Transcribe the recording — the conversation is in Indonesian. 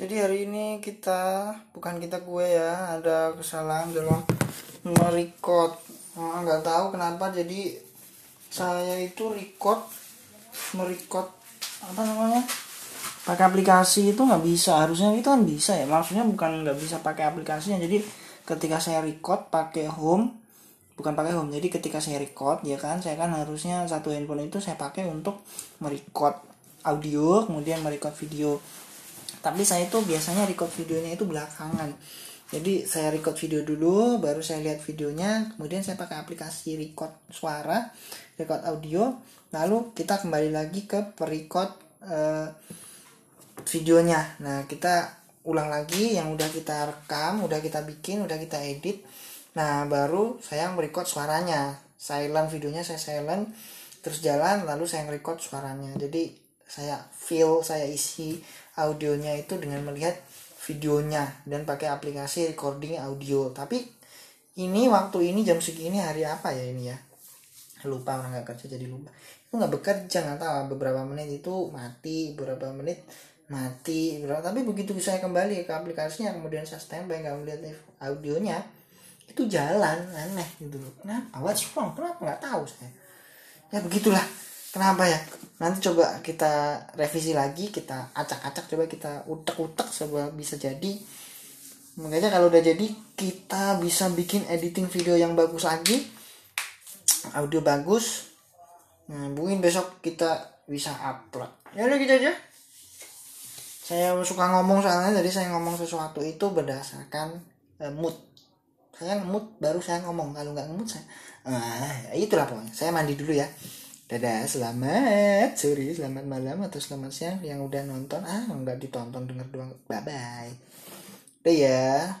Jadi hari ini kita bukan kita gue ya ada kesalahan dalam merecord. Oh, nggak tahu kenapa jadi saya itu record merecord apa namanya pakai aplikasi itu nggak bisa. Harusnya itu kan bisa ya maksudnya bukan nggak bisa pakai aplikasinya. Jadi ketika saya record pakai home bukan pakai home jadi ketika saya record ya kan saya kan harusnya satu handphone itu saya pakai untuk merecord audio kemudian merecord video tapi saya itu biasanya record videonya itu belakangan. Jadi saya record video dulu baru saya lihat videonya kemudian saya pakai aplikasi record suara record audio. Lalu kita kembali lagi ke perecord eh, videonya. Nah kita ulang lagi yang udah kita rekam udah kita bikin udah kita edit. Nah baru saya merecord suaranya. Silent videonya saya silent terus jalan lalu saya record suaranya. Jadi saya feel saya isi audionya itu dengan melihat videonya dan pakai aplikasi recording audio. Tapi ini waktu ini jam segini hari apa ya ini ya? Lupa orang nggak kerja jadi lupa. Itu nggak bekerja nggak tahu beberapa menit itu mati beberapa menit mati beberapa tapi begitu saya kembali ke aplikasinya kemudian saya standby nggak melihat audionya itu jalan aneh gitu loh. Kenapa? What's wrong? Kenapa nggak tahu saya? Ya begitulah. Kenapa ya nanti coba kita revisi lagi kita acak-acak coba kita utek-utek coba bisa jadi. Makanya kalau udah jadi kita bisa bikin editing video yang bagus lagi. Audio bagus. Nah mungkin besok kita bisa upload. Ya udah gitu aja. Saya suka ngomong soalnya jadi saya ngomong sesuatu itu berdasarkan uh, mood. Saya mood baru saya ngomong. Kalau nggak mood saya uh, itulah pokoknya. Saya mandi dulu ya dadah selamat sore selamat malam atau selamat siang yang udah nonton. Ah nggak ditonton denger doang. Bye bye deh ya